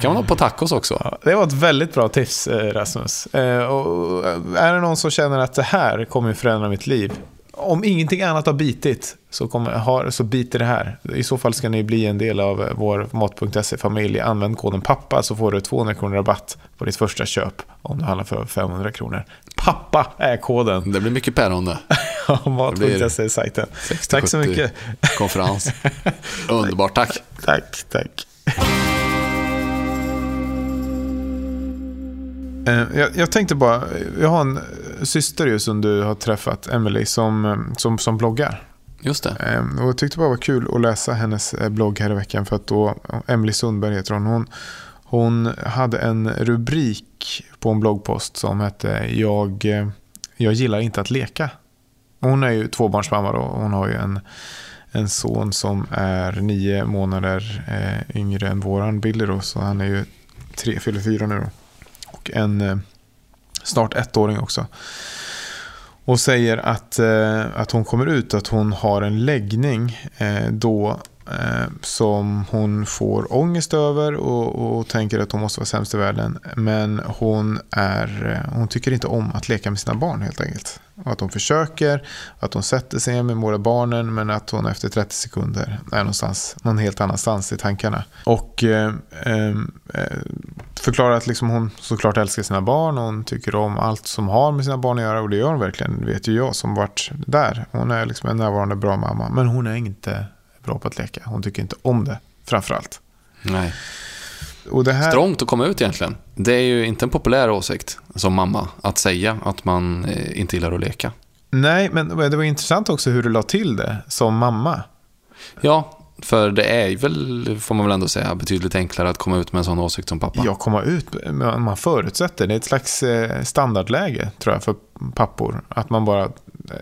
Kan man ha på tacos också. Ja, det var ett väldigt bra tips, eh, Rasmus. Eh, Och är det någon som känner att det här kommer förändra mitt liv? Om ingenting annat har bitit så, kommer, har, så biter det här. I så fall ska ni bli en del av eh, vår Mat.se-familj. Använd koden PAPPA så får du 200 kronor rabatt på ditt första köp om du handlar för 500 kronor. PAPPA är koden. Det blir mycket päron det. Mat.se är sajten. Tack så 60-70 mycket. Konferens. Underbart, tack. Tack, tack. Eh, Jag, jag tänkte bara, jag har en syster ju som du har träffat, Emily, som, som, som bloggar. Just det. Eh, Och jag tyckte bara det var kul att läsa hennes eh, blogg här i veckan för att då, Emily Sundberg heter hon, hon, hon hade en rubrik på en bloggpost som hette jag, eh, jag gillar inte att leka. Hon är ju tvåbarnsmamma då, och hon har ju en, en son som är nio månader eh, yngre än våran Billy då, så han är ju tre, fyller fyra nu då. Och en snart ettåring också. Och säger att, eh, att hon kommer ut att hon har en läggning eh, då Eh, som hon får ångest över och, och tänker att hon måste vara sämst i världen. Men hon, är, eh, hon tycker inte om att leka med sina barn helt enkelt. Och att hon försöker, att hon sätter sig med båda barnen men att hon efter 30 sekunder är någonstans, någon helt annanstans i tankarna. Och eh, ehm, eh, förklarar att liksom hon såklart älskar sina barn och hon tycker om allt som har med sina barn att göra och det gör hon verkligen, det vet ju jag som varit där. Hon är liksom en närvarande bra mamma men hon är inte bra på att leka. Hon tycker inte om det framförallt. Nej. Och det här... Strångt att komma ut egentligen. Det är ju inte en populär åsikt som mamma att säga att man eh, inte gillar att leka. Nej, men det var intressant också hur du la till det som mamma. Ja, för det är väl, får man väl ändå säga, betydligt enklare att komma ut med en sån åsikt som pappa. Ja, komma ut, man förutsätter, det är ett slags eh, standardläge tror jag för pappor. Att man bara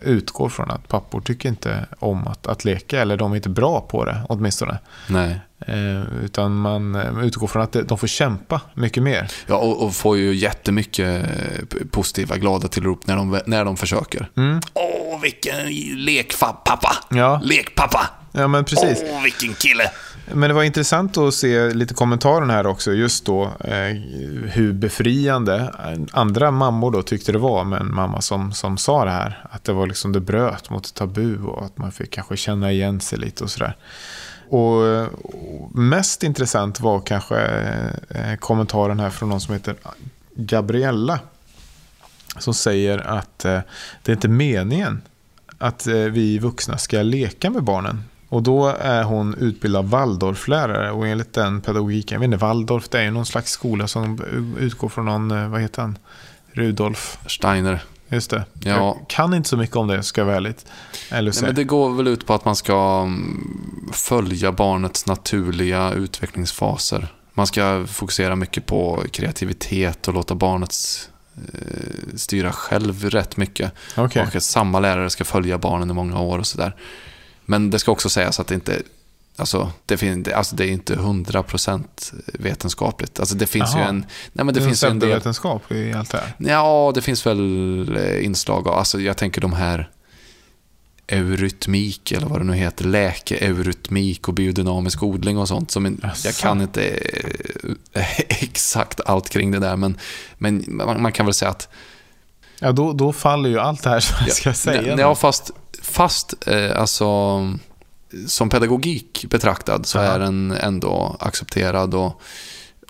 utgår från att pappor tycker inte om att, att leka, eller de är inte bra på det åtminstone. Nej. Eh, utan man eh, utgår från att de får kämpa mycket mer. Ja, och, och får ju jättemycket eh, positiva, glada tillrop när de, när de försöker. Mm. Åh, vilken lekpappa! Ja. Lekpappa! Ja, men precis. Åh, vilken kille! Men det var intressant att se lite kommentarer här också, just då eh, hur befriande andra mammor då tyckte det var med en mamma som, som sa det här. Att det var liksom det bröt mot tabu och att man fick kanske känna igen sig lite och sådär. Och, och mest intressant var kanske eh, kommentaren här från någon som heter Gabriella. Som säger att eh, det är inte meningen att eh, vi vuxna ska leka med barnen. Och då är hon utbildad Waldorflärare och enligt den pedagogiken, jag vet inte, Waldorf det är ju någon slags skola som utgår från någon, eh, vad heter han, Rudolf Steiner. Just det. Ja. Jag kan inte så mycket om det, ska jag vara ärligt. Eller Nej, men det går väl ut på att man ska mm, följa barnets naturliga utvecklingsfaser. Man ska fokusera mycket på kreativitet och låta barnet eh, styra själv rätt mycket. Okej. Och att samma lärare ska följa barnen i många år och sådär. Men det ska också sägas att det inte Alltså det, fin- alltså det är inte 100% vetenskapligt. Alltså det finns Jaha. ju en... Nej men det, det finns ju en del... vetenskap i allt det här. Ja, det finns väl eh, inslag av, alltså jag tänker de här eurytmik eller vad det nu heter, läke-eurytmik och biodynamisk odling och sånt. Som en, jag kan inte eh, exakt allt kring det där, men, men man, man kan väl säga att Ja, då, då faller ju allt det här som jag ska säga. Ja, fast, fast eh, alltså, som pedagogik betraktad så Aha. är den ändå accepterad och,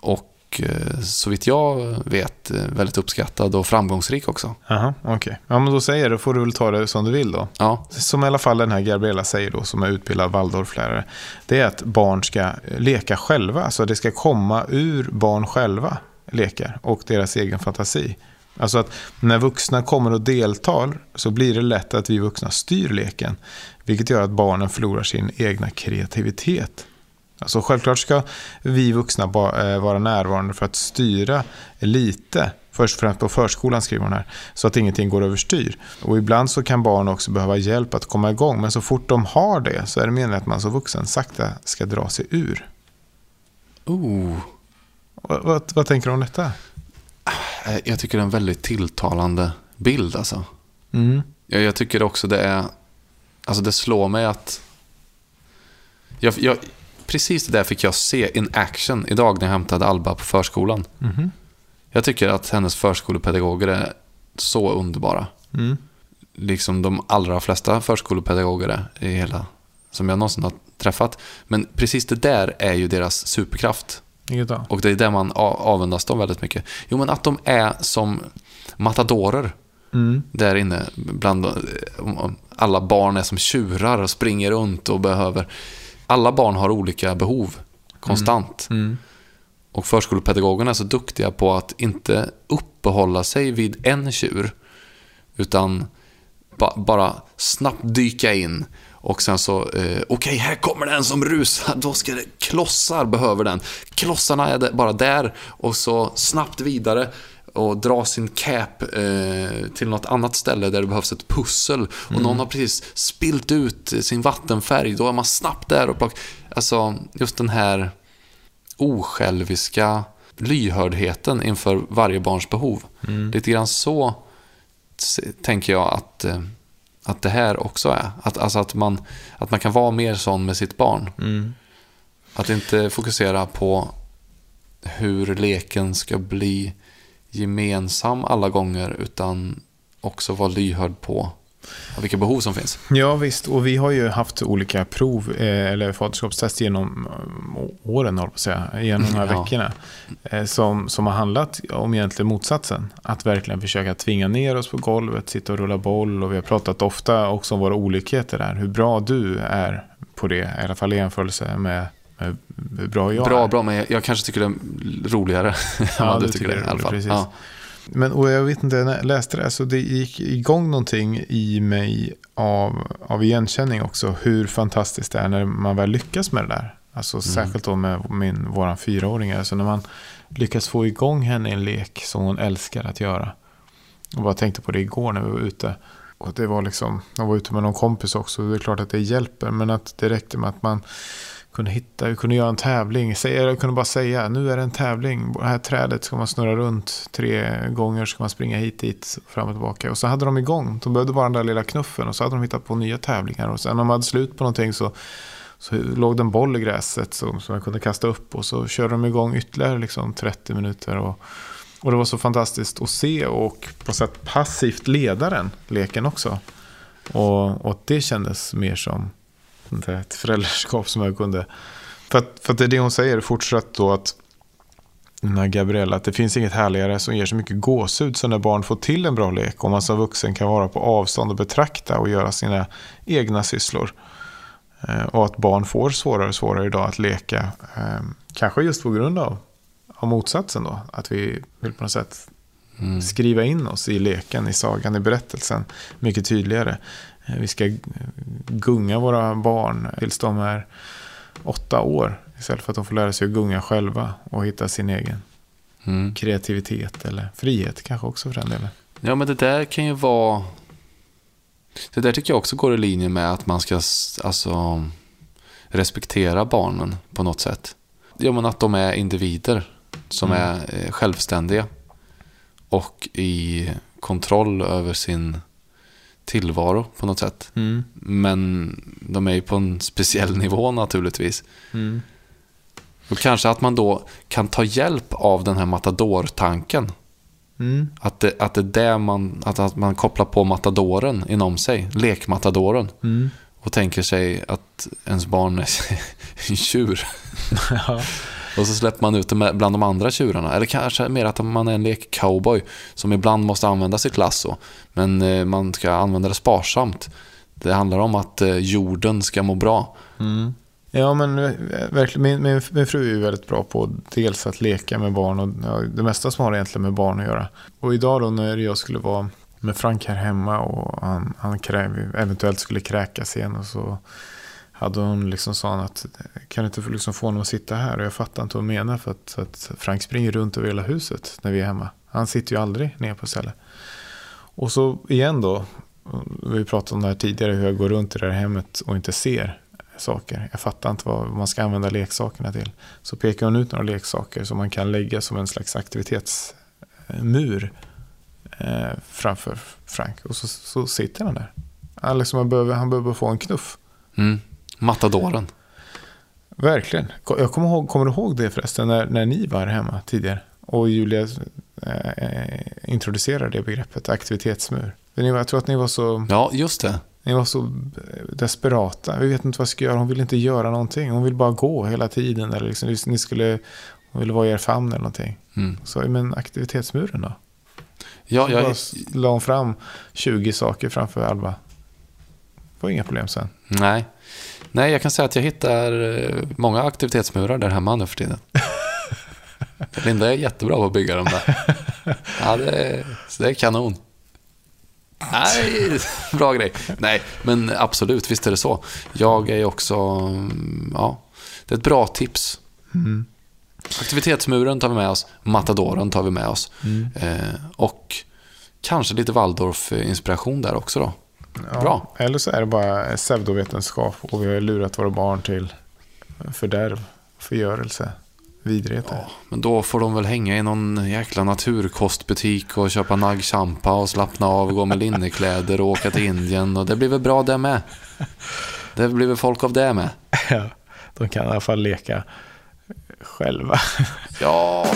och eh, så vitt jag vet eh, väldigt uppskattad och framgångsrik också. Jaha, okej. Ja, men då säger då får du väl ta det som du vill då. Ja, Som i alla fall den här Gabriella säger då, som är utbildad Waldorflärare. Det är att barn ska leka själva. Alltså det ska komma ur barn själva, lekar, och deras egen fantasi. Alltså att när vuxna kommer och deltar så blir det lätt att vi vuxna styr leken. Vilket gör att barnen förlorar sin egna kreativitet. Alltså självklart ska vi vuxna eh, vara närvarande för att styra lite. Först och främst på förskolan skriver hon här. Så att ingenting går överstyr. Och ibland så kan barn också behöva hjälp att komma igång. Men så fort de har det så är det meningen att man som vuxen sakta ska dra sig ur. oh, Vad, vad, vad tänker du om detta? Eh, jag tycker det är en väldigt tilltalande bild alltså. Mm. Jag, jag tycker också det är, alltså det slår mig att, jag, jag, precis det där fick jag se in action idag när jag hämtade Alba på förskolan. Mhm. Jag tycker att hennes förskolepedagoger är så underbara. Mm. Liksom de allra flesta förskolepedagoger är i hela, som jag någonsin har träffat. Men precis det där är ju deras superkraft. Och det är där man avundas dem väldigt mycket. Jo, men att de är som matadorer Mm. där inne. Bland om alla barn är som tjurar och springer runt och behöver... Alla barn har olika behov konstant. Mm. Och förskolepedagogerna är så duktiga på att inte uppehålla sig vid en tjur. Utan ba, bara snabbt dyka in. Och sen så, eh, okej här kommer den som rusar, då ska det, klossar behöver den. Klossarna är bara där och så snabbt vidare och dra sin cap eh, till något annat ställe där det behövs ett pussel. Och någon har precis spilt ut sin vattenfärg, då är man snabbt där och plockar. Alltså, just den här osjälviska lyhördheten inför varje barns behov. Lite grann så tänker jag att, eh, att det här också är. Att, alltså att, man, att man kan vara mer sån med sitt barn. Mm. Att inte fokusera på hur leken ska bli gemensam alla gånger utan också vara lyhörd på vilka behov som finns. Ja visst, och vi har ju haft olika prov eh, eller faderskapstest genom eh, åren, håller på att säga, genom de här Ja. veckorna. Eh, som, som har handlat om egentligen motsatsen. Att verkligen försöka tvinga ner oss på golvet, sitta och rulla boll. Och vi har pratat ofta också om våra olikheter där. Hur bra du är på det, i alla fall i jämförelse med, hur bra jag bra, är. bra, men jag, jag kanske tycker det är roligare. Ja, du tycker det det i alla fall. precis. Ja. Men och jag vet inte, när jag läste det så det gick igång någonting i mig av, av igenkänning också. Hur fantastiskt det är när man väl lyckas med det där. Alltså särskilt då med min, våran fyraåring. Alltså när man lyckas få igång henne i en lek som hon älskar att göra. Och bara tänkte på det igår när vi var ute. Och det var liksom, jag var ute med någon kompis också. Det är klart att det hjälper. Men att det räckte med att man kunde hitta, vi kunde göra en tävling. Säga, jag kunde bara säga, nu är det en tävling. Det här trädet ska man snurra runt tre gånger. Ska man springa hit, dit, fram och tillbaka. Och så hade de igång. De behövde bara den där lilla knuffen. Och så hade de hittat på nya tävlingar. Och sen när de hade slut på någonting så, så låg det en boll i gräset som, som jag kunde kasta upp. Och så körde de igång ytterligare liksom 30 minuter. Och, och det var så fantastiskt att se och på sätt passivt leda den leken också. Och, och det kändes mer som ett föräldraskap som jag kunde... För att, för att det är det hon säger fortsatt då att den här Gabriella, att det finns inget härligare som ger så mycket gåshud som när barn får till en bra lek och man som vuxen kan vara på avstånd och betrakta och göra sina egna sysslor. Eh, och att barn får svårare och svårare idag att leka. Eh, kanske just på grund av, av motsatsen då. Att vi vill på något sätt Mm. skriva in oss i leken, i sagan, i berättelsen mycket tydligare. Eh, Vi ska gunga våra barn tills de är åtta år. Istället för att de får lära sig att gunga själva och hitta sin egen Mm. kreativitet eller frihet kanske också för den delen. Ja, men det där kan ju vara... Det där tycker jag också går i linje med att man ska alltså, respektera barnen på något sätt. Ja, men att de är individer som Mm. är eh, självständiga och i kontroll över sin tillvaro på något sätt. Men de är ju på en speciell nivå naturligtvis. Och kanske att man då kan ta hjälp av den här matador-tanken. Mm. Att det, att det är det man, att, att man kopplar på matadoren inom sig, lekmatadoren. Mm. Och tänker sig att ens barn är en tjur. Och så släpper man ut det bland de andra tjurarna. Eller kanske mer att man är en lek-cowboy som ibland måste använda sitt lasso. Men eh, man ska använda det sparsamt. Det handlar om att eh, jorden ska må bra. Mm. Ja, men eh, verkligen. Min, min, min fru är ju väldigt bra på dels att leka med barn och ja, det mesta som har egentligen med barn att göra. Och idag då när jag skulle vara med Frank här hemma och han, han kräv, eventuellt skulle kräkas igen och så hade hon liksom sa att kan du inte få- liksom få honom att sitta här? Och jag fattar inte vad hon menar för att, att Frank springer runt över hela huset när vi är hemma. Han sitter ju aldrig ner på stället. Och så igen då, vi pratade om det här tidigare, hur jag går runt i det här hemmet och inte ser saker. Jag fattar inte vad man ska använda leksakerna till. Så pekar hon ut några leksaker som man kan lägga som en slags aktivitetsmur eh, framför Frank. Och så, så sitter han där. Han, liksom, han, behöver, han behöver få en knuff. Mm. Matadoren. Verkligen. Jag kommer, ihåg, kommer du ihåg det förresten när, när ni var här hemma tidigare? Och Julia eh, eh, introducerade det begreppet aktivitetsmur. För ni var- Jag tror att ni var så Ja, just det. Ni var så desperata. Vi vet inte vad jag ska göra. Hon vill inte göra någonting. Hon vill bara gå hela tiden. Eller liksom, ni skulle, hon ville vara i er famn eller någonting. Mm. Så, men aktivitetsmuren då? Ja, Så jag, bara s- la hon fram 20 saker framför Alba. Var inga problem sen. nej. nej, jag kan säga att jag hittar eh, många aktivitetsmurar där hemma nu för tiden. Linda är jättebra på att bygga dem där. Ja, det är, så det är kanon. Nej, bra grej. Nej, men absolut, visst är det så. Jag är också, mm, ja, det är ett bra tips. Aktivitetsmuren tar vi med oss, matadoren tar vi med oss. Eh, och kanske lite Waldorf-inspiration där också då. Ja. Bra. Eller så är det bara pseudovetenskap och vi har lurat våra barn till fördärv, förgörelse. vidrigheter. Men då får de väl hänga i någon jäkla naturkostbutik och köpa naggchampa och slappna av och gå med linnekläder och åka till Indien. Och det blir väl bra det med. Det blir väl folk av det med. Ja, de kan i alla fall leka själva. Ja.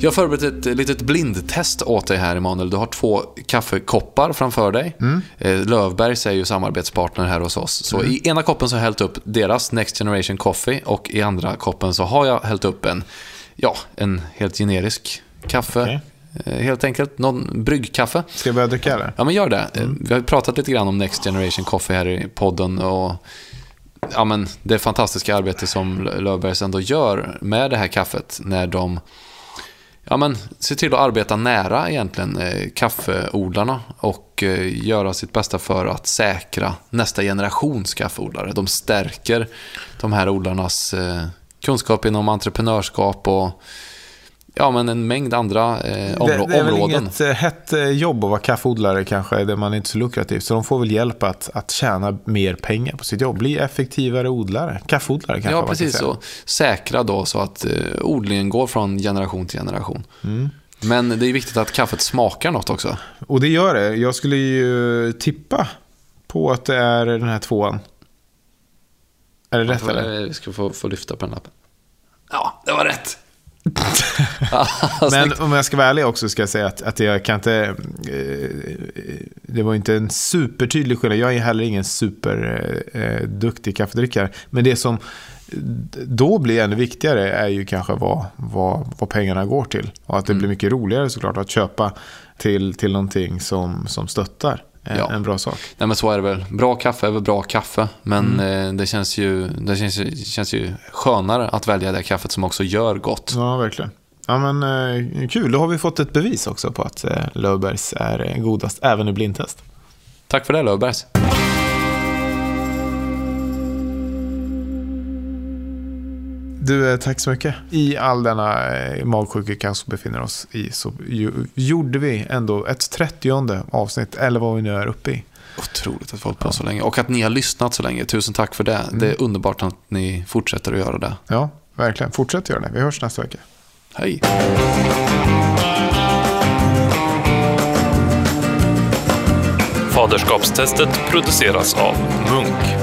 Jag har förberett ett litet blindtest åt dig här Emanuel. Du har två kaffekoppar framför dig. Eh, Lövbergs är ju samarbetspartner här hos oss. Så i ena koppen så har jag hällt upp deras Next Generation Coffee och i andra koppen så har jag hällt upp en, ja, en helt generisk kaffe. Okej. Eh, Helt enkelt, någon bryggkaffe. Ska jag börja dricka eller? Ja, men gör det. Eh, Vi har pratat lite grann om Next Generation Coffee här i podden och ja, men det fantastiska arbete som Lö- Löfbergs ändå gör med det här kaffet när de ja, men, se till att arbeta nära egentligen eh, kaffeodlarna och eh, göra sitt bästa för att säkra nästa generations kaffeodlare. De stärker de här odlarnas eh, kunskap inom entreprenörskap och ja, men en mängd andra eh, Det, områ- det är väl områden. inget eh, hett eh, jobb att vara kaffeodlare kanske, där man är inte så lukrativ. Så de får väl hjälp att, att tjäna mer pengar på sitt jobb. Bli effektivare odlare. Kaffeodlare kanske Ja, precis så. Säkra då så att eh, odlingen går från generation till generation. Mm. Men det är viktigt att kaffet smakar något också. Och det gör det. Jag skulle ju tippa på att det är den här tvåan. Är det rätt eller? Vi ska få, få lyfta på den lappen. Ja, det var rätt. Men om jag ska vara ärlig också ska jag säga att, att jag kan inte... Eh, det var inte en supertydlig skillnad. Jag är heller ingen superduktig kaffedrickare. Men det som då blir ännu viktigare är ju kanske vad, vad, vad pengarna går till. Och att det blir mycket roligare såklart att köpa till, till någonting som, som stöttar Ja. en bra sak. Nej, men så är det väl. Bra kaffe är väl bra kaffe. Men Mm. eh, det, känns ju, det känns, känns ju skönare att välja det kaffet som också gör gott. Ja, verkligen. Ja, men eh, kul. Då har vi fått ett bevis också på att eh, Löfbergs är eh, godast, även i blindtest. Tack för det Löfbergs. Du, eh, tack så mycket. I all denna eh, magsjukekaos vi befinner oss i så ju, gjorde vi ändå ett trettionde avsnitt, eller vad vi nu är uppe i. Otroligt att hållit på så länge. Och att ni har lyssnat så länge. Tusen tack för det. Det är underbart att ni fortsätter att göra det. Ja, verkligen. Fortsätt göra det. Vi hörs nästa vecka. Hej! Faderskapstestet produceras av Munk.